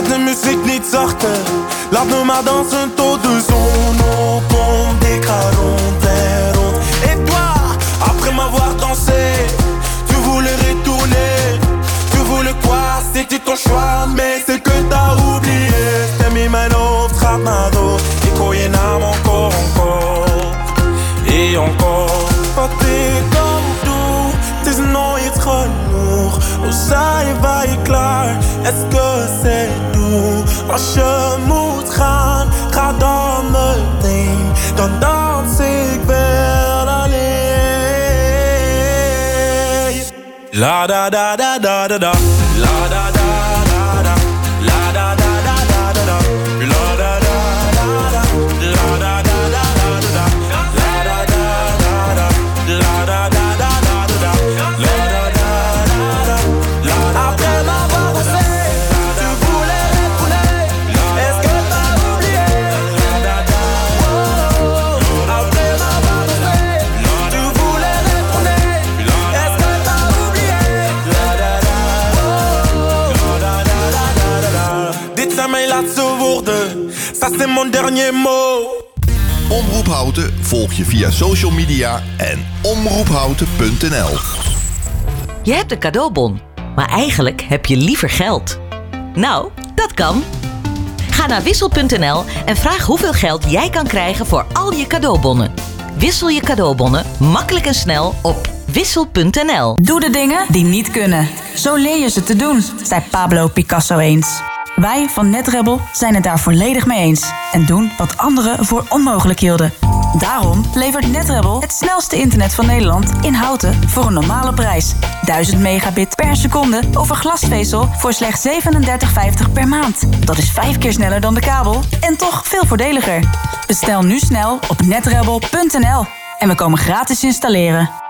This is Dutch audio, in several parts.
Zet de muziek niet zachter. Laat me maar dansen tot de zon opkomt. Ik ga rond en rond. Et toi, après m'avoir dansé, tu voulais retourner. Tu voulais quoi? C'était ton choix, mais c'est que t'as oublié. Stem in mijn hoofd gaat naar naam encore, encore. Et encore. Zijn wij klaar? C'est nous? Als je moet gaan, ga dan meteen. Dan dans ik wel alleen. La da da da da da da. La da da Houten volg je via social media en omroephouten.nl. Je hebt een cadeaubon, maar eigenlijk heb je liever geld. Nou, dat kan. Ga naar wissel.nl en vraag hoeveel geld jij kan krijgen voor al je cadeaubonnen. Wissel je cadeaubonnen makkelijk en snel op wissel.nl. Doe de dingen die niet kunnen. Zo leer je ze te doen, zei Pablo Picasso eens. Wij van NetRebel zijn het daar volledig mee eens. En doen wat anderen voor onmogelijk hielden. Daarom levert NetRebel het snelste internet van Nederland in houten voor een normale prijs. 1000 megabit per seconde over glasvezel voor slechts 37,50 per maand. Dat is vijf keer sneller dan de kabel en toch veel voordeliger. Bestel nu snel op netrebel.nl en we komen gratis installeren.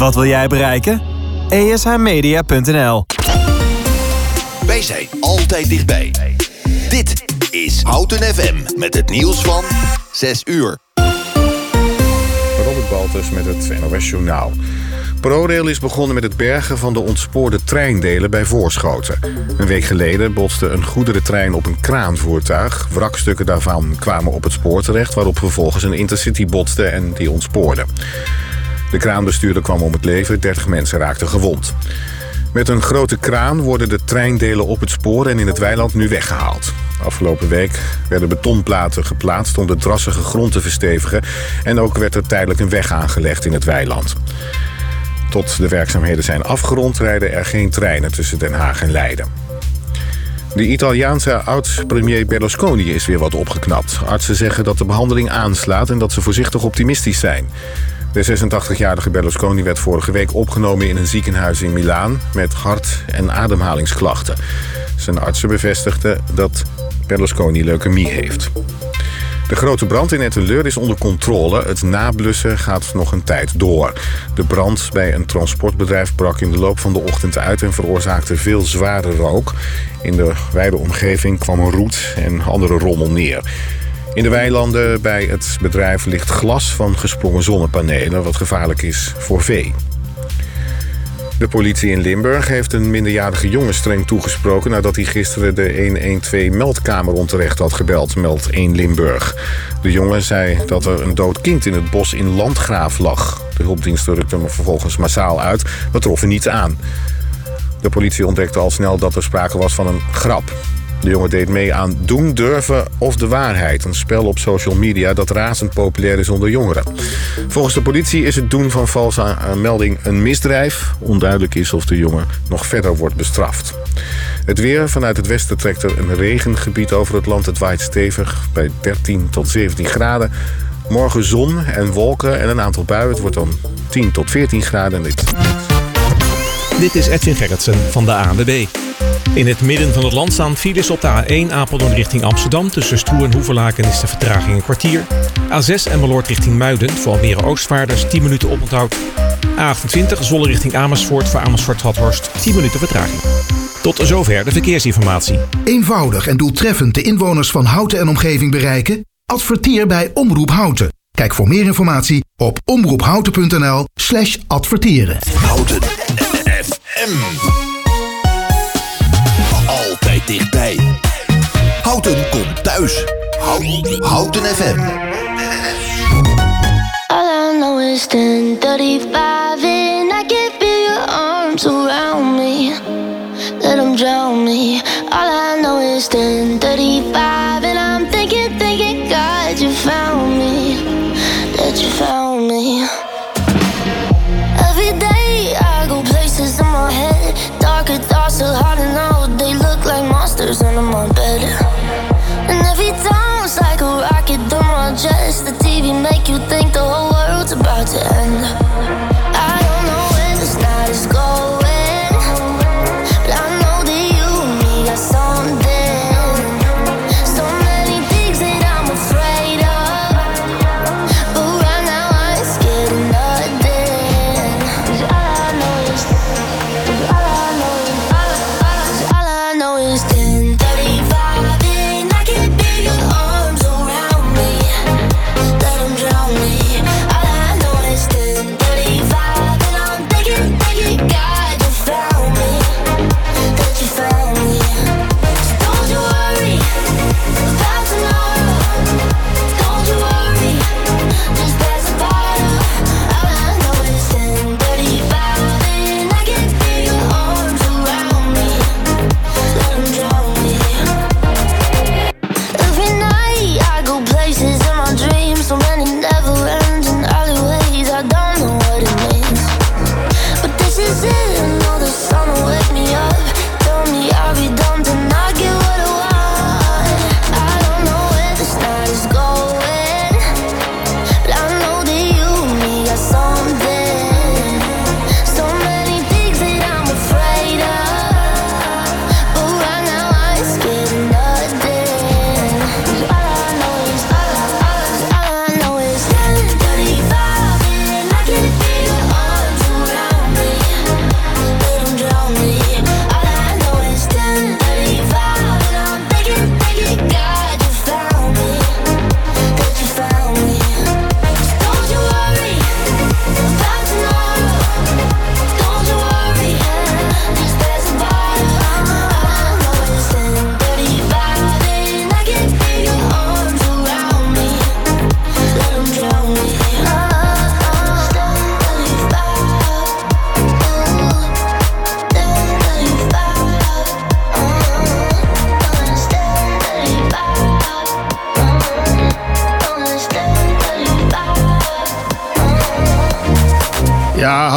wat wil jij bereiken? ESHmedia.nl Wij zijn altijd dichtbij. Dit is Houten FM met het nieuws van 6 uur. Robert Baltus met het NOS Journaal. ProRail is begonnen met het bergen van de ontspoorde treindelen bij Voorschoten. Een week geleden botste een goederentrein op een kraanvoertuig. Wrakstukken daarvan kwamen op het spoor terecht... waarop vervolgens een intercity botste en die ontspoorde. De kraanbestuurder kwam om het leven, 30 mensen raakten gewond. Met een grote kraan worden de treindelen op het spoor en in het weiland nu weggehaald. Afgelopen week werden betonplaten geplaatst om de drassige grond te verstevigen... en ook werd er tijdelijk een weg aangelegd in het weiland. Tot de werkzaamheden zijn afgerond rijden er geen treinen tussen Den Haag en Leiden. De Italiaanse oud-premier Berlusconi is weer wat opgeknapt. Artsen zeggen dat de behandeling aanslaat en dat ze voorzichtig optimistisch zijn. De 86-jarige Berlusconi werd vorige week opgenomen in een ziekenhuis in Milaan... met hart- en ademhalingsklachten. Zijn artsen bevestigden dat Berlusconi leukemie heeft. De grote brand in Etteleur is onder controle. Het nablussen gaat nog een tijd door. De brand bij een transportbedrijf brak in de loop van de ochtend uit... en veroorzaakte veel zware rook. In de wijde omgeving kwam een roet en andere rommel neer. In de weilanden bij het bedrijf ligt glas van gesprongen zonnepanelen... wat gevaarlijk is voor vee. De politie in Limburg heeft een minderjarige jongen streng toegesproken... nadat hij gisteren de 112-meldkamer onterecht had gebeld, meldt 1 Limburg. De jongen zei dat er een dood kind in het bos in Landgraaf lag. De hulpdiensten rukten hem vervolgens massaal uit, maar troffen niets aan. De politie ontdekte al snel dat er sprake was van een grap. De jongen deed mee aan Doen, Durven of de Waarheid. Een spel op social media dat razend populair is onder jongeren. Volgens de politie is het doen van valse eh, melding een misdrijf. Onduidelijk is of de jongen nog verder wordt bestraft. Het weer vanuit het westen trekt er een regengebied over het land. Het waait stevig bij 13 tot 17 graden. Morgen zon en wolken en een aantal buien. Het wordt dan 10 tot 14 graden. En dit Dit is Edwin Gerritsen van de ANWB. In het midden van het land staan files op de A1 Apeldoorn richting Amsterdam. Tussen Stroe en Hoevelaken is de vertraging een kwartier. A6 Emmeloord richting Muiden voor Almere Oostvaarders 10 minuten oponthoud. A28 Zwolle richting Amersfoort voor Amersfoort-Vathorst 10 minuten vertraging. Tot zover de verkeersinformatie. Eenvoudig en doeltreffend de inwoners van Houten en omgeving bereiken? Adverteer bij Omroep Houten. Kijk voor meer informatie op omroephouten.nl slash adverteren. Houten FM. Dichtbij. Houten komt thuis. Houten, Houten FM. All I know is 1035 and I can feel your arms around me. Let them drown me. All I know is 1035 and I'm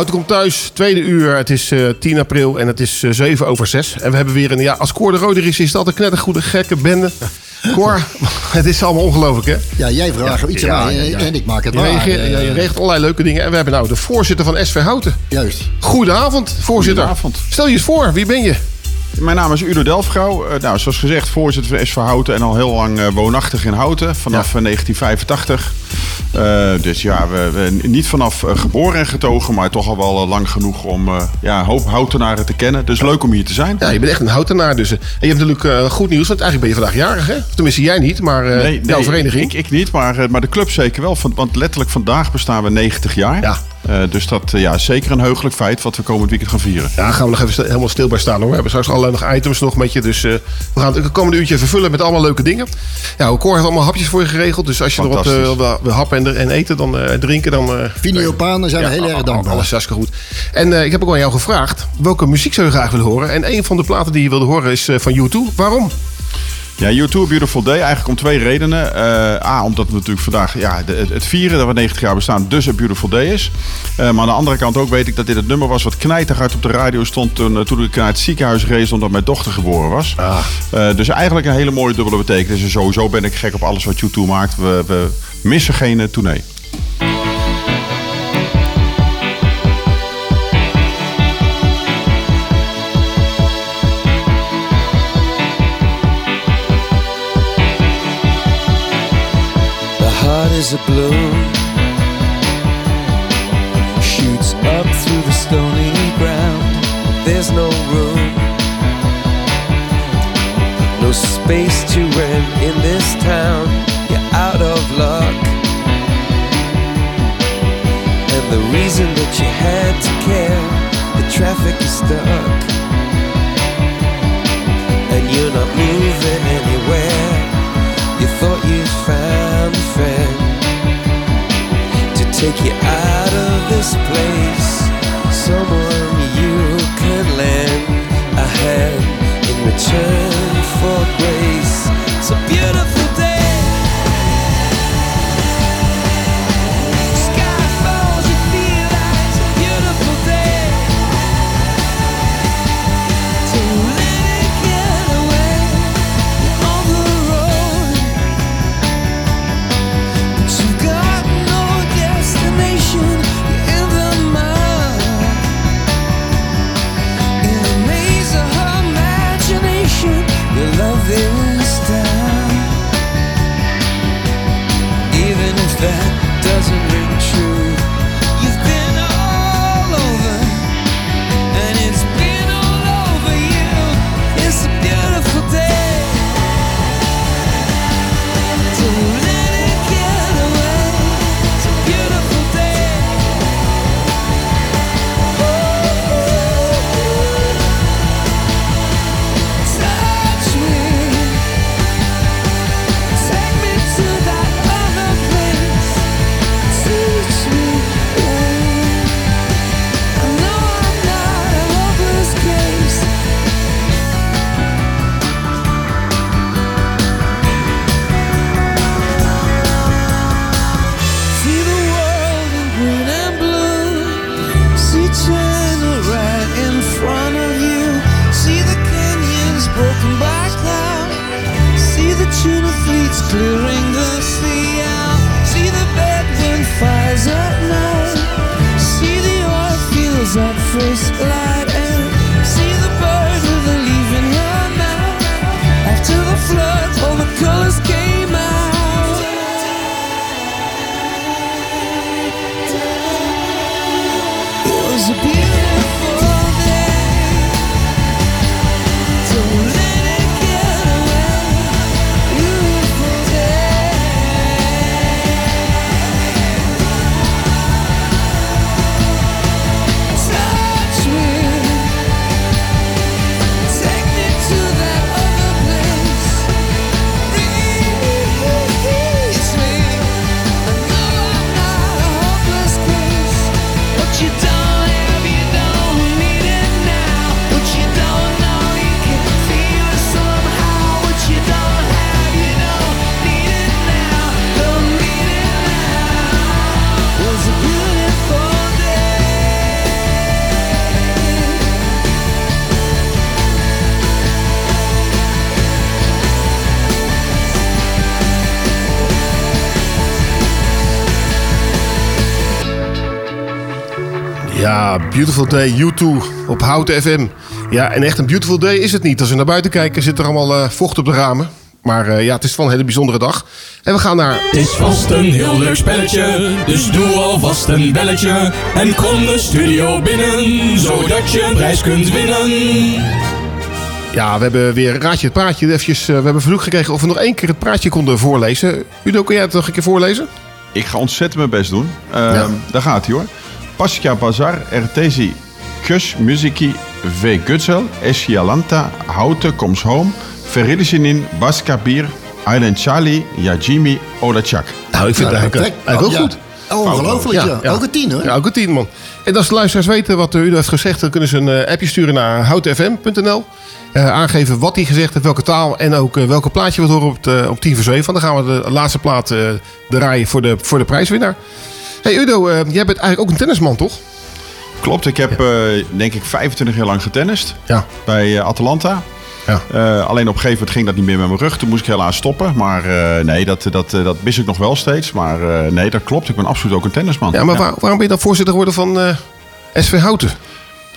Houten komt thuis. Tweede uur. Het is eh 10 april en het is eh 7 over 6. En we hebben weer een... Ja, als Cor de Roder is, is dat een knettergoede gekke bende. Cor, het is allemaal ongelooflijk, hè? Ja, jij vraagt er iets aan mij en ik maak het je waar. ja, je regelt allerlei leuke dingen. En we hebben nou de voorzitter van SV Houten. Juist. Goedenavond, voorzitter. Goedenavond. Stel je eens voor, wie ben je? Mijn naam is Udo Delfgauw. Eh, nou, zoals gezegd, voorzitter van SV Houten en al heel lang eh, woonachtig in Houten. Vanaf eh, 1985. Eh, dus ja, we, we niet vanaf geboren en getogen, maar toch al wel lang genoeg om ja, een hoop Houtenaren te kennen. Dus leuk om hier te zijn. Ja, je bent echt een houtenaar dus. En je hebt natuurlijk goed nieuws, want eigenlijk ben je vandaag jarig, hè? Tenminste, jij niet, maar eh, jouw vereniging. Ik, ik niet, maar, maar de club zeker wel. Want, want letterlijk vandaag bestaan we 90 jaar. Ja. Eh, dus dat eh, ja, is zeker een heugelijk feit wat we komend weekend gaan vieren. Ja, gaan we nog even stil- helemaal stil bij staan hoor. We hebben straks allerlei nog items nog met je. Dus eh, we gaan het komende uurtje even vullen met allemaal leuke dingen. Ja, Cor heeft allemaal hapjes voor je geregeld. Dus als je nog wat eh, Fantastisch. wil, happen en, en eten dan, eh, drinken, dan... eh daar zijn we heel erg dankbaar. Alles hartstikke goed. En eh, ik heb ook aan jou gevraagd, welke muziek zou je graag willen horen? En een van de platen die je wilde horen is eh, van U2. Waarom? Ja, U2 Beautiful Day eigenlijk om twee redenen. Eh, A, omdat het natuurlijk vandaag ja, de- het, vieren dat we 90 jaar bestaan, dus een Beautiful Day is. Eh, maar aan de andere kant ook weet ik dat dit het nummer was wat knijterhard op de radio stond toen, eh, toen ik naar het ziekenhuis race omdat mijn dochter geboren was. Eh, dus eigenlijk een hele mooie dubbele betekenis. En sowieso ben ik gek op alles wat U2 maakt. We, we missen geen tournee. As a bloom shoots up through the stony ground. There's no room, no space to rent in this town. You're out of luck. And the reason that you had to care, the traffic is stuck. Take you out of this place. Someone you can lend a hand in return for Ja, Beautiful Day, U2 op Houten FM. Ja, en echt een beautiful day is het niet. Als we naar buiten kijken zit er allemaal eh, vocht op de ramen. Maar eh, ja, het is wel een hele bijzondere dag. En we gaan naar... Het is vast een heel leuk spelletje, dus doe alvast een belletje. En kom de studio binnen, zodat je een prijs kunt winnen. Ja, we hebben weer Raadje het Praatje. Eventjes, eh, we hebben verzoek gekregen of we nog één keer het praatje konden voorlezen. Udo, kun jij het nog een keer voorlezen? Ik ga ontzettend mijn best doen. Uh, Daar gaat hij hoor. Pasca Bazar, Ertesi, Kus, Muziki, V. Gutzel, Escialanta, Houten, Comes Home, Feridisinin, Baskabir, Island Charlie, Yajimi, Olachak. Nou, ik vind het eigenlijk, eigenlijk ook Ja. goed. Ongelooflijk, ja. Ook een tien, hoor. Ja, ook een tien, man. En als de luisteraars weten wat Udo heeft gezegd... dan kunnen ze een eh, appje sturen naar houtenfm.nl. Eh, aangeven wat hij gezegd heeft, welke taal... en ook eh, welke plaatje we horen op, de, op 10 voor 7. Dan gaan we de laatste plaat eh, draaien voor de, voor de prijswinnaar. Hey Udo, eh, jij bent eigenlijk ook een tennisman, toch? Klopt, ik heb eh, denk ik 25 jaar lang getennist. Ja. Bij eh, Atalanta. Ja. Alleen op een gegeven moment ging dat niet meer met mijn rug. Toen moest ik helaas stoppen. Maar nee, dat, dat, dat mis ik nog wel steeds. Maar nee, dat klopt. Ik ben absoluut ook een tennisman. Ja, maar waar- waarom ben je dan voorzitter geworden van SV Houten?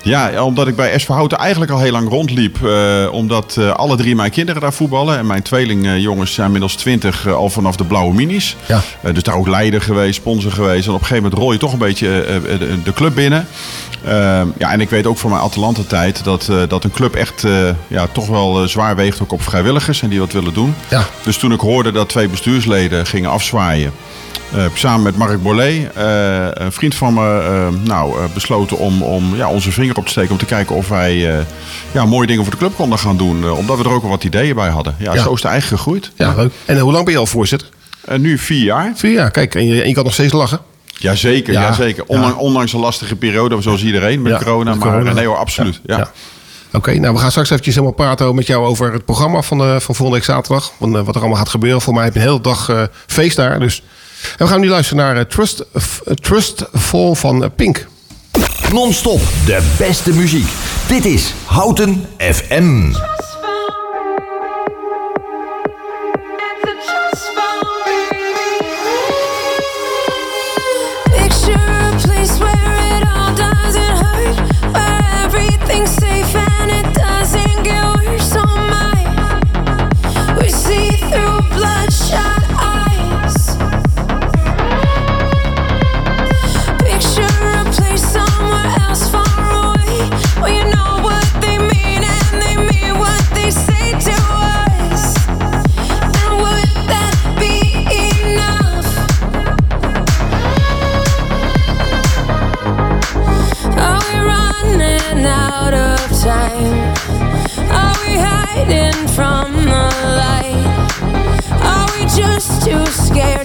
Ja, omdat ik bij SV Houten eigenlijk al heel lang rondliep. eh, omdat eh, alle drie mijn kinderen daar voetballen. En mijn tweelingjongens zijn inmiddels twintig al vanaf de blauwe minis. Ja. Eh, dus daar ook leider geweest, sponsor geweest. En op een gegeven moment rol je toch een beetje eh, eh, de, de club binnen. Ehm, ja, en ik weet ook van mijn Atalanta-tijd dat, eh, dat een club echt eh, ja, toch wel eh, zwaar weegt ook op vrijwilligers en die wat willen doen. Ja. Dus toen ik hoorde dat twee bestuursleden gingen afzwaaien. Eh, samen met Mark Borlée, eh, een vriend van me, eh, nou, besloten om, om ja, onze vinger op te steken. Om te kijken of wij ja, mooie dingen voor de club konden gaan doen. omdat we er ook al wat ideeën bij hadden. Ja, Ja. zo is het eigenlijk gegroeid. Ja, leuk. En hoe lang ben je al voorzitter? Nu vier jaar. Vier jaar, kijk. En je, en je kan nog steeds lachen. Jazeker, Ja, ja, zeker. Ondanks, ondanks een lastige periode, zoals iedereen met Ja, corona. met maar nee hoor, absoluut. Ja. Ja. Oké, nou we gaan straks eventjes helemaal praten met jou over het programma van, van volgende week zaterdag. Eh, wat er allemaal gaat gebeuren. Voor mij heb je een hele dag feest daar. Dus. En we gaan nu luisteren naar eh, Trust, eh, Trustful van eh, Pink. Non-stop de beste muziek. Dit is Houten FM. Hiding from the light? Are we just too scared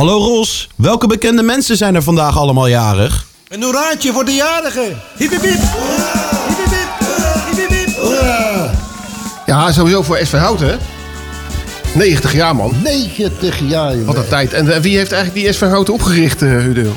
Hallo Ros, welke bekende mensen zijn er vandaag allemaal jarig? Een hoeraatje voor de jarigen. Hip hip. Hoera. Ja, sowieso voor SV Houten, hè? 90 jaar, man. 90 jaar, jongen. Wat een tijd. En eh, wie heeft eigenlijk die SV Houten opgericht, uh, Udo?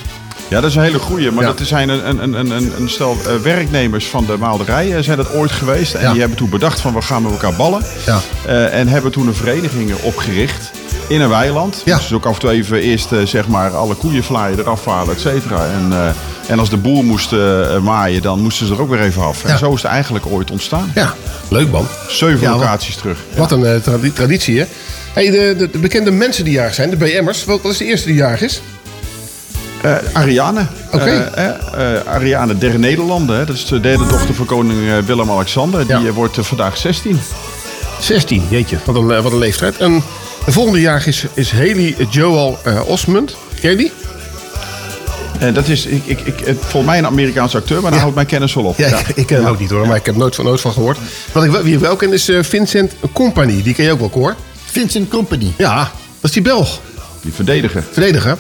Ja, dat is een hele goeie. Maar dat zijn een, een, een, een, een stel eh, werknemers van de maalderij eh, zijn dat ooit geweest. En die hebben toen bedacht van we gaan met elkaar ballen. Ja. Eh, en hebben toen een vereniging opgericht in een weiland. Ja. Dus ook af en toe even eerst eh, zeg maar alle koeienvlaaien eraf halen, et cetera. En, eh, en als de boer moest eh, maaien, dan moesten ze er ook weer even af. Ja. En zo is het eigenlijk ooit ontstaan. Ja, leuk man. Zeven Ja, wat- locaties terug. Wat een tradi- traditie, hè? Hey, de, de, de bekende mensen die jarig zijn, de BM'ers. Wat is de eerste die jarig is? Ariane. Oké. Eh, Ariane der Nederlanden. Hè. Dat is de derde dochter van koning Willem-Alexander. Die wordt vandaag 16. 16, jeetje. Wat een, wat een leeftijd. En de volgende jarig is, is Haley Joel eh, Osmond. Ken je die? En dat is, ik, ik, ik, het- volgens mij een Amerikaanse acteur, maar daar houdt mijn kennis wel op. Ja, Ik, ik ken hem ook niet hoor, maar ik heb er nooit van, nooit van gehoord. Wat ik wel, wie ik wel ken is eh, Vincent Company. Die ken je ook wel, Cor. Vincent Company? Ja, dat is die Belg. Die verdediger. Verdediger.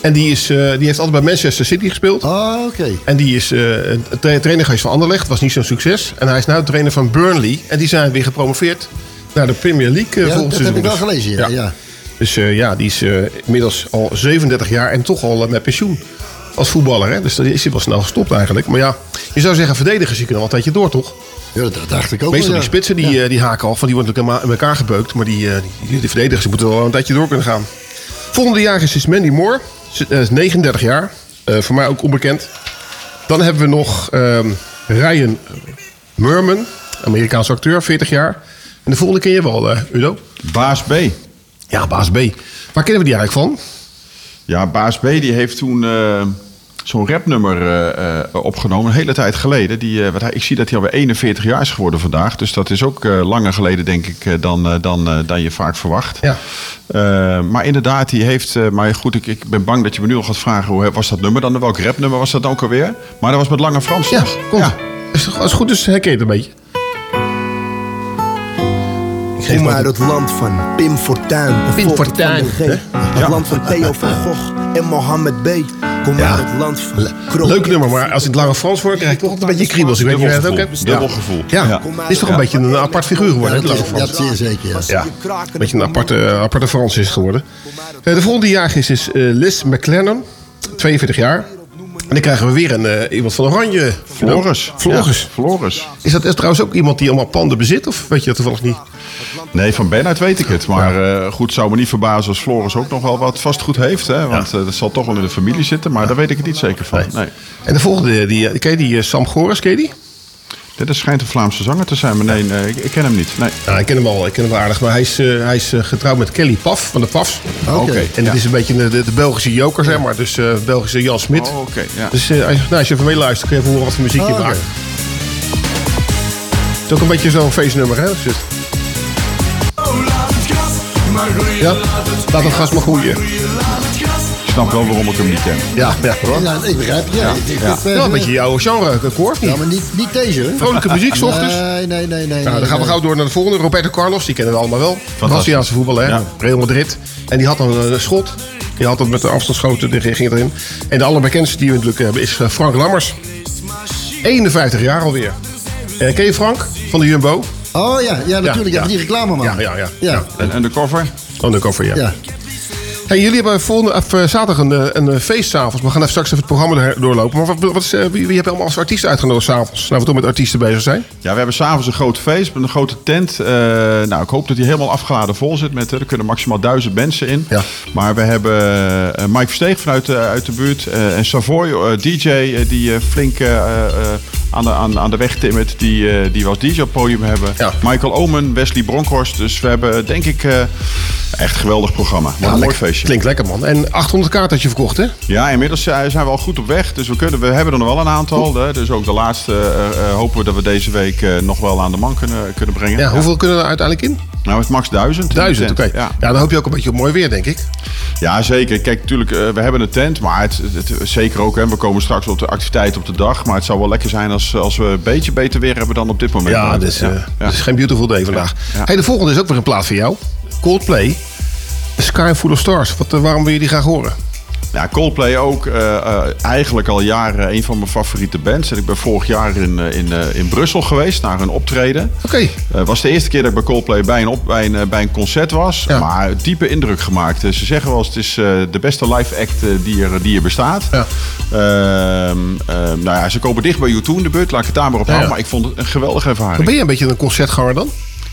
En die, is, eh, die heeft altijd bij Manchester City gespeeld. Oh, oké. En die is eh, een tra- trainer geweest van Anderlecht. Was niet zo'n succes. En hij is nu trainer van Burnley. En die zijn weer gepromoveerd naar de Premier League uh, Ja, volgend dat heb seizoen. ik wel Dus- gelezen, ja. ja. Dus eh, ja, die is eh, inmiddels al 37 jaar en toch al eh, met pensioen als voetballer. Hè? Dus dat is hij wel snel gestopt eigenlijk. Maar ja, je zou zeggen verdedigers, die kunnen al een tijdje door, toch? Ja, dat dacht ik ook Meestal wel, die spitsen, die, eh, die haken af. Van die worden natuurlijk in elkaar gebeukt. Maar die, eh, die, die verdedigers moeten wel een tijdje door kunnen gaan. Volgende jaar is is Mandy Moore. Ze eh, is 39 jaar. Eh, voor mij ook onbekend. Dan hebben we nog ehm, Ryan Merman. Amerikaanse acteur, 40 jaar. En de volgende je wel, eh, Udo. Baas B. Ja, Baas B. Waar kennen we die eigenlijk van? Ja, Baas B die heeft toen eh, zo'n rapnummer eh, opgenomen, een hele tijd geleden. Die, wat hij, ik zie dat hij alweer 41 jaar is geworden vandaag. Dus dat is ook langer geleden, denk ik, dan, dan, dan je vaak verwacht. Ja. Maar inderdaad, die heeft... maar goed, ik, ik ben bang dat je me nu al gaat vragen... hoe was dat nummer dan? Welk rapnummer was dat dan ook alweer? Maar dat was met Lange Frans, Ja, toch? komt. Is, als het goed is, herken je het een beetje. Kom maar uit het land van Pim Fortuyn. Pim Fortuyn? Het Ja. land van Theo van Gogh en Mohammed B. Kom maar uit het land van Krol. Leuk nummer, maar als ik het lange Frans hoor, krijg ik toch altijd een beetje kriebels. Ik weet niet of je dat ook hebt. Dubbel Ja. gevoel. Ja, Ja. het is toch een beetje een apart figuur geworden, hè, Ja, het dat lange is- Frans. ja, zeer zeker, ja. Ja, een beetje een aparte, aparte Frans is geworden. Eh, de volgende jaar is, is eh, Liz McLennan, 42 jaar. En dan krijgen we weer een, eh, iemand van Oranje. Floris. Floris. Ja, Floris. Is dat is trouwens ook iemand die allemaal panden bezit? Of weet je dat toevallig niet? Nee, van Bernhard weet ik het. Maar eh, goed, zou me niet verbazen als Floris ook nog wel wat vastgoed heeft. Hè? Want eh, dat zal toch wel in de familie zitten. Maar daar weet ik het niet zeker van. Nee. En de volgende, die, ken je die Sam Goris, ken je die? Dit is- schijnt een Vlaamse zanger te zijn. Maar nee, nee, ik, ik ken hem niet. Nee. Ja, ik ken hem al, ik ken hem wel aardig. Maar hij is, eh, hij is eh, getrouwd met Kelly Paf van de Pafs. Oké. En het is een beetje de, de, de Belgische joker, zeg maar. Dus eh Belgische Jan Smit. Oh, oké, ja. Dus eh, als, je- nou, als je even meeluistert, kun je even horen wat voor muziek je Oh, oké. maakt. Het is ook een beetje zo'n feestnummer, hè? Dus, ja, laat het gas maar groeien. Snap wel waarom ik hem niet ken. Ja, ja. Ja, ik begrijp het. Ja, Ik- ik- Ja. eh, Ja, een beetje jouw genre, koor niet? Ja, maar niet, niet deze. Vrolijke muziek, 's ochtends. Nee, nee, nee. nee Nou, dan gaan we gauw door naar de volgende. Roberto Carlos, die kennen we allemaal wel. Braziliaanse voetbal, hè? Ja. Real Madrid. En die had dan een schot. Die had het met de afstandsschoten, die ging erin. En de allerbekendste die we natuurlijk hebben is eh, Frank Lammers. 51 jaar alweer. Eh, ken je Frank van de Jumbo? Oh ja, ja natuurlijk. Ja, Ja, die reclame, man. Ja, ja, ja. Ja. En, en de cover? Undercover, ja. Ja. Hey, jullie hebben volgende, of, eh, zaterdag een, eh, een eh, feest s'avonds. We gaan even straks even het programma doorlopen. Maar wat, wat is, wie, wie allemaal als artiesten uitgenodigd s'avonds? Nou, we toch met artiesten bezig zijn. Ja, we hebben s'avonds een groot feest met een grote tent. Nou, ik hoop dat die helemaal afgeladen vol zit. Met, er kunnen maximaal duizend mensen in. Ja. Maar we hebben Mike Versteeg vanuit de, uit de buurt. en Savoy, DJ, die flink aan, de, aan, aan de weg timmert. Die, die we als DJ op podium hebben. Ja. Michael Omen, Wesley Bronkhorst. Dus we hebben, denk ik, echt een geweldig programma. Wat een mooi lekker. Feestje. Klinkt lekker, man. En 800 kaarten had je verkocht, hè? Ja, inmiddels eh, zijn we al goed op weg. Dus we, kunnen, we hebben er nog wel een aantal. Hè. Dus ook de laatste eh, eh, hopen we dat we deze week nog wel aan de man kunnen, kunnen brengen. Ja, hoeveel kunnen er uiteindelijk in? Nou, het max duizend. Duizend, oké. Ja. Ja, dan hoop je ook een beetje op mooi weer, denk ik. ja, zeker. Kijk, natuurlijk, we hebben een tent. Maar het, zeker ook, hè, we komen straks op de activiteit op de dag. Maar het zou wel lekker zijn als, als we een beetje beter weer hebben dan op dit moment. Ja, dus, ja, het is geen beautiful day vandaag. Hey, de volgende is ook weer een plaat voor jou. Coldplay. Sky Full of Stars. Wat, eh, waarom wil je die graag horen? Ja, Coldplay ook eh, eh, eigenlijk al jaren een van mijn favoriete bands. En ik ben vorig jaar in, in, in Brussel geweest naar een optreden. Oké. Het was de eerste keer dat ik bij Coldplay bij een, op, bij een, bij een concert was. Maar diepe indruk gemaakt. Ze zeggen wel eens, het is de beste live act die, er, die er bestaat. Ja. Ehm, ehm, nou ja, ze komen dicht bij U2 in de buurt. Laat ik het daar maar op Ja, houden. ja. Maar ik vond het een geweldige ervaring. Ben je een beetje een concertganger dan?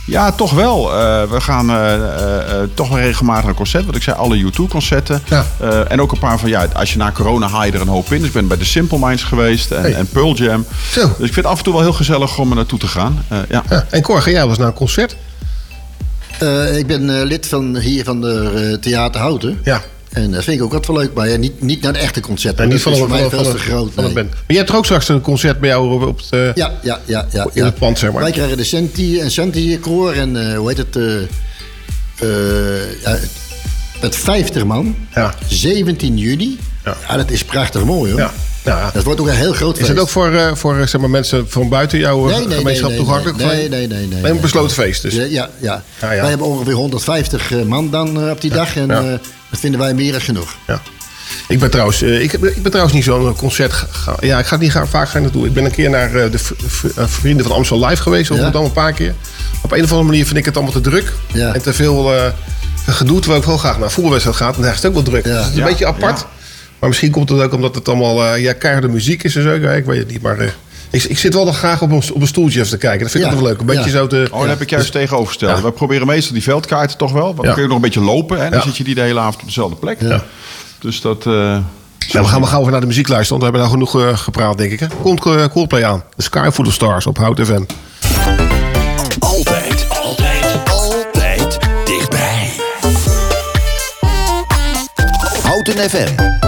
Ja, toch wel. Eh, we gaan eh, eh, toch wel regelmatig naar concert. Wat ik zei, alle U2-concerten. Eh, en ook een paar van, ja, als je na corona haal je er een hoop in. Dus ik ben bij de Simple Minds geweest en, Hey. en Pearl Jam. Zo. Dus ik vind het af en toe wel heel gezellig om er naartoe te gaan. Eh, ja. Ja. En Cor, ga jij eens naar een concert? Eh, ik ben eh, lid van hier van de eh, Theater Houten. Ja. En dat vind ik ook wat wel leuk. Maar ja, niet, niet naar een echte concert. Nee, niet van voor mij van, van, te groot. van een nee. band. Maar je hebt er ook straks een concert bij jou op het, eh, Ja, ja, ja, ja. in ja. het pand, zeg maar. Wij krijgen de Santi en Santi koor en eh, hoe heet het? eh eh, ja, met 50 man. Ja. 17 juni. Ja. dat is prachtig mooi hoor. Ja. Dat wordt ook een heel groot Is het feest. ook voor, eh, voor eh, zeg maar, mensen van buiten jouw eh, Nee, nee, gemeenschap nee, nee, toegankelijk? nee, nee, nee, nee, nee, Een besloten feest dus. Ja, ja, ja. Ja, ja. Wij hebben ongeveer 150 eh, man dan op die dag. En ja. eh, dat vinden wij meer dan genoeg. Ja. Ik ben trouwens, eh, ik, ik ben trouwens niet zo'n concert. ga- Ja, ik ga niet gaan, vaak gaan naartoe. Ik ben een keer naar eh, de Vrienden van Amstel Live geweest. Of Ja. dan een paar keer. Op een of andere manier vind ik het allemaal te druk. Ja. En te veel eh, gedoe. Terwijl ik wel graag naar een voetbalwedstrijd ga. En daar is het ook wel druk. Dus het is een Ja. beetje apart. Maar misschien komt het ook omdat het allemaal eh ja, keiharde muziek is en zo. Ja, ik weet het niet. Maar eh, ik, ik zit wel nog graag op een, op een stoeltje even te kijken. Dat vind ik Ja. ook wel leuk. Een beetje Ja. zo te... Oh, daar heb ik juist tegenovergesteld. Ja. We proberen meestal die veldkaarten toch wel. Want dan Ja. kun je nog een beetje lopen. Hè? Dan zit je die de hele avond op dezelfde plek. Ja. Dus dat... eh, Ja, we gaan, we gaan weer naar de muziek luisteren, want we hebben nou genoeg eh, gepraat, denk ik. Hè? Komt eh, Coldplay aan. The Sky Full of Stars op Hout FM. Altijd, altijd, altijd dichtbij. Houten FM.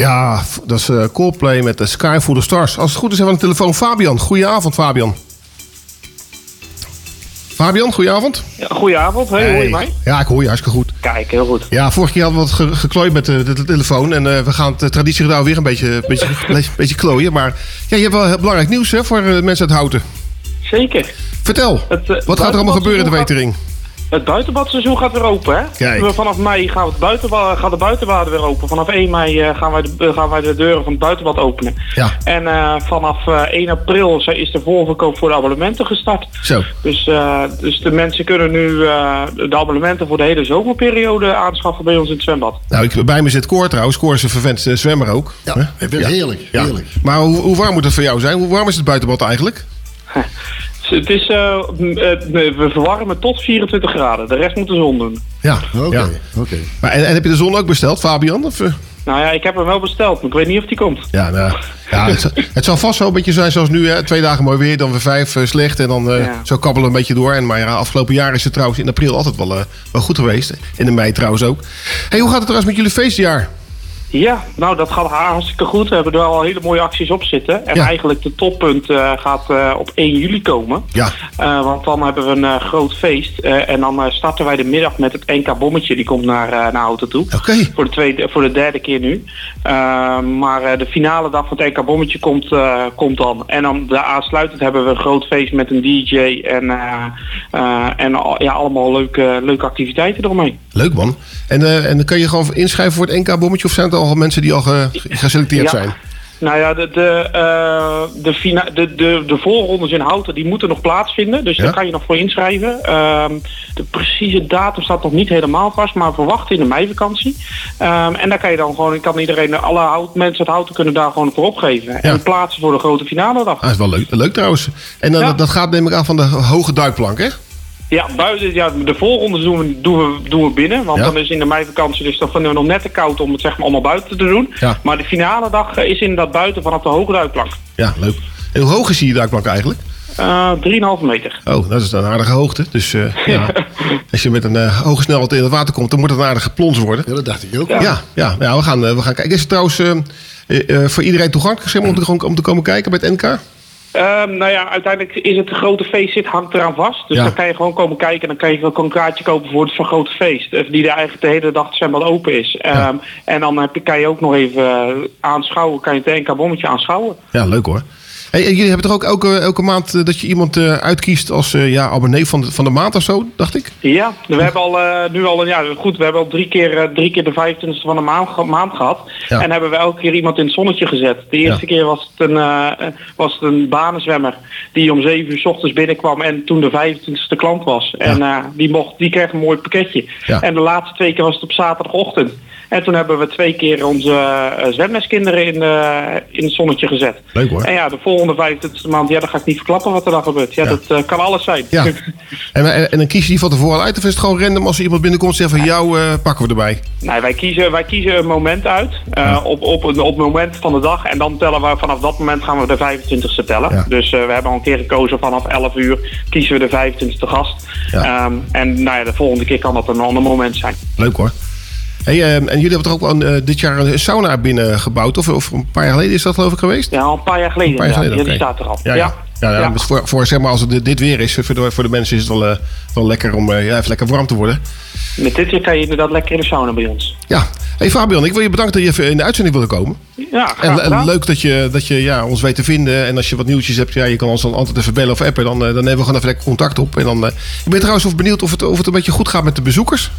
Ja, dat is eh, Coldplay met de Sky for the Stars. Als het goed is hebben we aan de telefoon Fabian. Goedenavond, Fabian. Fabian, goedenavond. Ja, goedenavond, hey, hoor je mij? Ja, ik hoor je hartstikke goed. Kijk, heel goed. Ja, vorige keer hadden we wat ge- geklooid met de, de- de telefoon. En eh, we gaan het traditiegetrouw weer een beetje, beetje, beetje, beetje klooien. Maar ja, je hebt wel heel belangrijk nieuws hè, voor eh, mensen uit Houten. Zeker. Vertel, Het, eh, wat gaat er allemaal gebeuren in de Wetering? gaat- Het buitenbadseizoen gaat weer open, hè? Kijk. We- Vanaf mei gaan, we het buitenbad, gaat de buitenbaden weer open. Vanaf 1 mei eh, gaan, wij de, eh, gaan wij de deuren van het buitenbad openen. Ja. En eh, vanaf eh, 1 april is is de voorverkoop voor de abonnementen gestart. Zo. Dus, eh, dus de mensen kunnen nu eh, de abonnementen voor de hele zomerperiode aanschaffen bij ons in het zwembad. Nou, ik, bij me zit Koor trouwens. Koor is een vervent zwemmer ook. Ja, heerlijk, heerlijk. Maar hoe, hoe warm moet het voor jou zijn? Hoe warm is het buitenbad eigenlijk? Dus Het is, eh, eh, we verwarmen tot 24 graden. De rest moet de zon doen. Ja, oké. oké. Maar en, en heb je de zon ook besteld, Fabian? Of, eh? Nou ja, ik heb hem wel besteld, maar ik weet niet of die komt. Ja, nou, ja het, zal- het zal vast wel een beetje zijn zoals nu. Hè? Twee dagen mooi weer, dan weer vijf slecht. En dan eh, Ja. zo kabbelen we een beetje door. En, maar ja, afgelopen jaar is het trouwens in april altijd wel, eh, wel goed geweest. In de mei trouwens ook. Hey, hoe gaat het trouwens met jullie feestjaar? Ja, nou dat gaat hartstikke goed. We hebben er al hele mooie acties op zitten. En Ja. eigenlijk de toppunt eh, gaat eh, op 1 juli komen. Ja. Eh, want dan hebben we een groot feest. En dan starten wij de middag met het NK Bommetje. Die komt naar, naar Houten toe. Voor, de tweede, voor de derde keer nu. Maar de finale dag van het NK Bommetje komt, komt dan. En dan de aansluitend hebben we een groot feest met een DJ. En, en ja, allemaal leuke, leuke activiteiten eromheen. Leuk man. En, eh, en dan kan je gewoon inschrijven voor het NK-bommetje? Of zijn het al mensen die al ge- geselecteerd Ja. zijn? Nou ja, de, de, eh, de, fina- de, de, de voorrondes in Houten die moeten nog plaatsvinden. Dus Ja. daar kan je nog voor inschrijven. Ehm, de precieze datum staat nog niet helemaal vast, maar verwacht in de meivakantie. Ehm, en daar kan je dan gewoon, kan iedereen, alle hout, mensen uit Houten kunnen daar gewoon voor opgeven. En plaatsen voor de grote finale dag. Ah, dat is wel leuk, leuk trouwens. En dan, Ja. dat gaat neem ik aan van de hoge duikplank, hè? Ja, buiten, ja, de voorrondes doen we, doen we, doen we binnen. Want Ja. dan is in de meivakantie, dus dan vinden we nog net te koud om het zeg maar allemaal buiten te doen. Ja. Maar de finale dag is inderdaad buiten vanaf de hoge duikplank. Ja, leuk. En hoe hoog is die duikplank eigenlijk? Eh 3,5 meter. Oh, dat is een aardige hoogte. Dus eh, ja, als je met een eh, hoge snelheid in het water komt, dan moet het een aardige plons worden. Ja, dat dacht ik ook. Ja, ja, ja, we, gaan, we gaan kijken. Is het trouwens eh, eh, eh, voor iedereen toegankelijk zeg maar, om, te, om te komen kijken bij het NK? Ehm, nou ja, uiteindelijk is het grote feest zit, hangt eraan vast. Dus Ja. dan kan je gewoon komen kijken en dan kan je wel een kaartje kopen voor het vergrote feest. eh, Die er eigenlijk de hele dag zwembad open is. Ehm, En dan heb je, kan je ook nog even eh, aanschouwen, kan je het NK bommetje aanschouwen. Ja, leuk hoor. Hey, en jullie hebben toch ook elke, elke maand eh, dat je iemand eh, uitkiest als eh, ja, abonnee van de, van de maand of zo, dacht ik? Ja, we hebben al nu al een ja, goed, we hebben al drie keer, drie keer de 25e van de maand, maand gehad. Ja. En hebben we elke keer iemand in het zonnetje gezet. De eerste keer was het, een, was het een banenzwemmer die om 7 uur s ochtends binnenkwam en toen de 25e klant was. En die, mocht, die kreeg een mooi pakketje. En de laatste twee keer was het op zaterdagochtend. En toen hebben we twee keer onze eh, zwemleskinderen in, eh, in het zonnetje gezet. Leuk hoor. En ja, de volgende 25e maand, ja, dan ga ik niet verklappen wat er dan gebeurt. Ja, dat eh, kan alles zijn. Ja. En, en, en dan kies je die van tevoren uit of is het gewoon random als er iemand binnenkomt en zegt van jou pakken we erbij? Nee, wij kiezen, wij kiezen een moment uit. eh, op, op, op het moment van de dag. En dan tellen we vanaf dat moment gaan we de 25ste tellen. Ja. Dus we hebben al een keer gekozen vanaf 11 uur kiezen we de 25ste gast. Ehm, en nou ja, de volgende keer kan dat een ander moment zijn. Leuk hoor. Hey, eh, en jullie hebben toch ook een, eh, dit jaar een sauna binnen gebouwd? Of, of een paar jaar geleden is dat geloof ik geweest? Ja, al een paar jaar geleden. Een paar jaar geleden, ja, die staat er al. Ja, ja. ja, ja, dus voor, voor, zeg maar, als het dit weer is, voor de, voor de mensen is het wel, eh, wel lekker om eh, ja, even lekker warm te worden. Met dit weer kan je inderdaad lekker in de sauna bij ons. Ja. Hey Fabian, ik wil je bedanken dat je even in de uitzending wilde komen. Ja, En, en leuk dat je, dat je ja, ons weet te vinden. En als je wat nieuwtjes hebt, ja, je kan ons dan altijd even bellen of appen. Dan, dan nemen we gewoon even lekker contact op. En dan, ik ben trouwens of benieuwd of het, of het een beetje goed gaat met de bezoekers.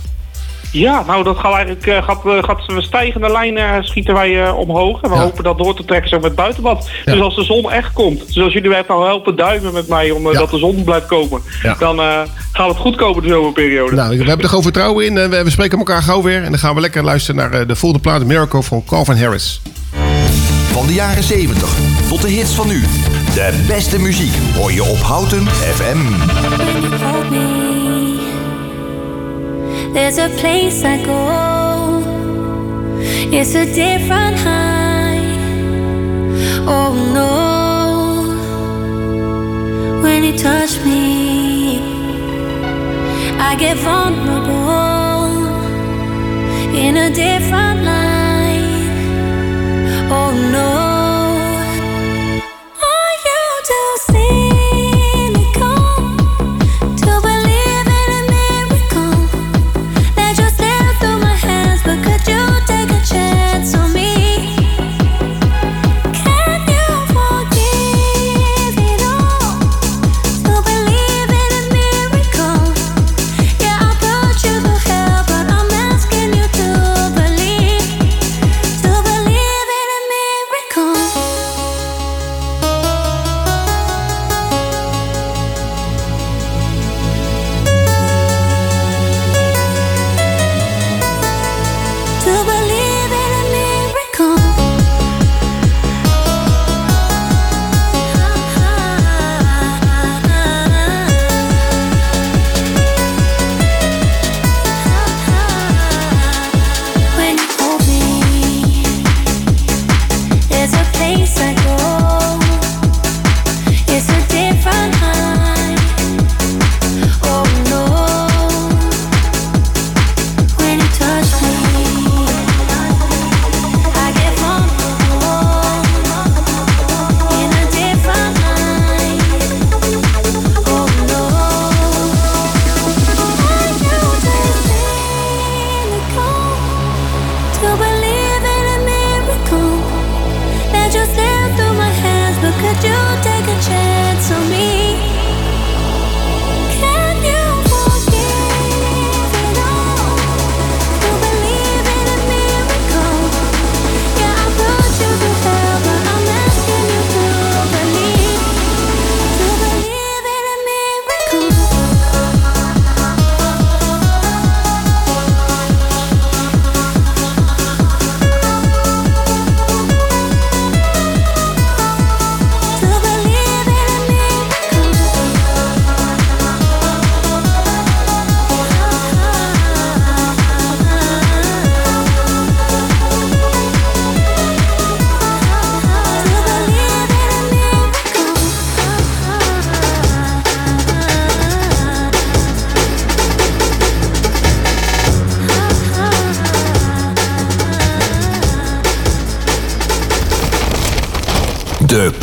Ja, nou dat gaat eigenlijk eh, gaat, eh, gaat een stijgende lijn eh, schieten wij eh, omhoog. En we hopen dat door te trekken zo met het buitenbad. Dus als de zon echt komt, zoals jullie mij nou helpen duimen met mij om eh, dat de zon blijft komen, Ja. dan eh, gaat het goed komen de zomerperiode. Nou, we hebben er gewoon vertrouwen in. En we, we spreken elkaar gauw weer. En dan gaan we lekker luisteren naar eh, de volgende plaat Miracle van Calvin Harris. Van de jaren 70 tot de hits van nu. De beste muziek hoor je op Houten FM. There's a place I go. It's a different high. Oh no. When you touch me, I get vulnerable in a different light. Oh, De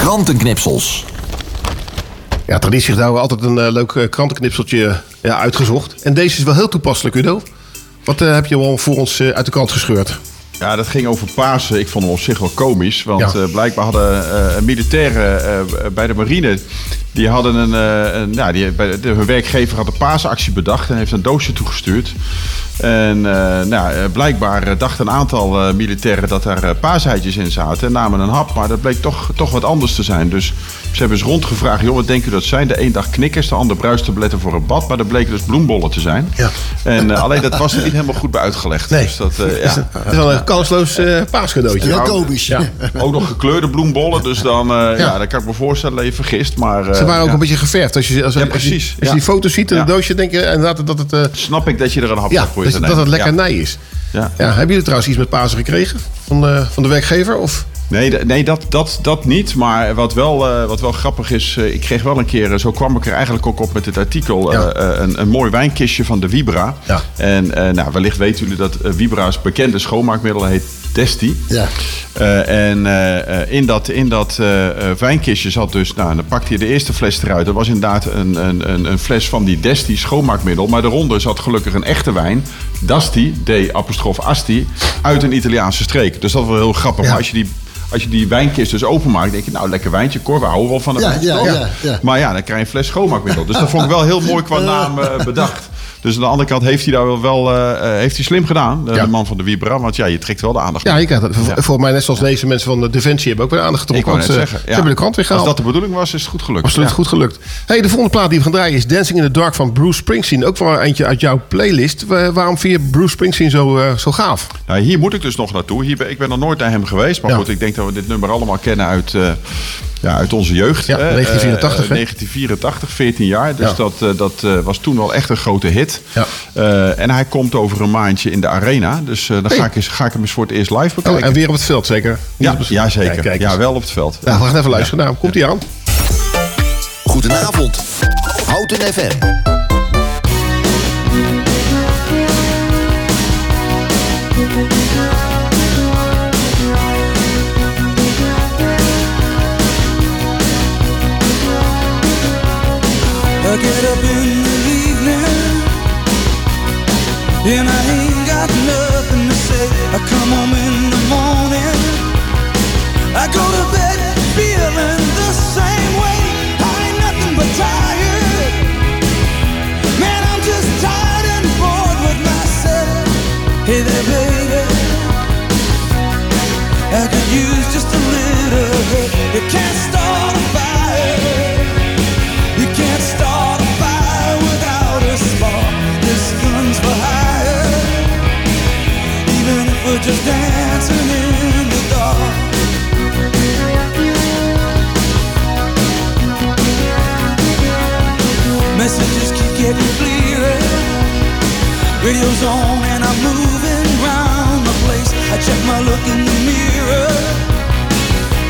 krantenknipsels. Ja, traditiegetrouw altijd een eh, leuk eh, krantenknipseltje ja, uitgezocht. En deze is wel heel toepasselijk, Udo. Wat eh, heb je al voor ons uit de kant gescheurd? Ja, dat ging over Pasen. Ik vond hem op zich wel komisch. Want Ja. eh, blijkbaar hadden eh, militairen eh, bij de marine... die hadden een... eh, een ja, die, bij de, hun werkgever had een paasactie bedacht... en heeft een doosje toegestuurd. En eh, nou, eh, blijkbaar eh, dachten een aantal eh, militairen... dat er eh, paaseitjes in zaten en namen een hap. Maar dat bleek toch, toch wat anders te zijn. Dus ze hebben eens rondgevraagd... joh, wat denken u dat zijn? De een dag knikkers, de ander bruistabletten voor een bad. Maar dat bleken dus bloembollen te zijn. Ja. En eh, alleen dat was er niet helemaal goed bij uitgelegd. Nee. Dus dat, eh, ja. Het is wel een kansloos eh paascadeautje. Ja. Ook nog gekleurde bloembollen, dus dan, eh, ja. dan kan ik me voorstellen dat je vergist. Maar, eh, Ze waren ook ja. een beetje geverfd. Als je, als, Ja, als je-. Als je, Ja. die foto's ziet in Ja. het doosje, denk je inderdaad dat het... eh, Snap ik dat je er een hap ja, voor dat, je dat nemen. het lekker nij is. Ja. Ja, hebben jullie trouwens iets met Pasen gekregen? Van, de van de werkgever? Of? Nee, nee dat, dat, dat niet. Maar wat wel, eh, wat wel grappig is, eh, ik kreeg wel een keer, eh, zo kwam ik er eigenlijk ook op met dit artikel, een, een mooi wijnkistje van de Vibra. Ja. En nou, wellicht weten jullie dat Vibra's bekende schoonmaakmiddel heet Desti. Ja. Eh, en eh, eh, in dat, in dat wijnkistje zat dus, nou, dan pakte je de eerste fles eruit. Dat was inderdaad een, een, een, fles van die Desti schoonmaakmiddel. Maar daaronder zat gelukkig een echte wijn. Dasti, D apostrof Asti, uit een Italiaanse streek. Dus dat was wel heel grappig. Ja. Maar als je die... Als je die wijnkist dus openmaakt, denk je, nou, lekker wijntje, Cor, we houden wel van een Ja, ja, ja. Maar ja, dan krijg je een fles schoonmaakmiddel. Dus dat vond ik wel heel mooi qua naam bedacht. Dus aan de andere kant heeft hij daar wel, wel eh, eh, heeft hij slim gedaan, de, Ja. de man van de Vibra. Want ja, je trekt wel de aandacht. Ja, krijgt dat. Voor- Volgens mij net zoals deze mensen van de Defensie hebben ook weer aandacht Ik getrokken. net want, eh, zeggen. Ze hebben de krant weer Als gehaald. dat de bedoeling was, is het goed gelukt. Absoluut goed gelukt. Hey, de volgende plaat die we gaan draaien is Dancing in the Dark van Bruce Springsteen. Ook wel eentje uit jouw playlist. Wa- waarom vind je Bruce Springsteen zo, eh, zo gaaf? Nou, hier moet ik dus nog naartoe. Hier ben, ik ben nog nooit naar hem geweest. Maar goed, ik denk dat we dit nummer allemaal kennen uit, eh, ja, uit onze jeugd. Ja, hè. 1984, Eh, hè? 1984, 14 jaar. Dus Ja. dat, eh, dat eh, was toen wel echt een grote hit. Ja. Eh, en hij komt over een maandje in de arena. Dus eh, dan ga, ik eens, ga ik hem eens voor het eerst live bekijken. Oh, en weer op het veld zeker? ja, ja, zeker. Ja, Ja, wel op het veld. Nou, we gaan even luisteren. Nou, komt hij aan. Goedenavond. Houten FM. Get up in Radio's on and I'm the place. I check my look in the mirror.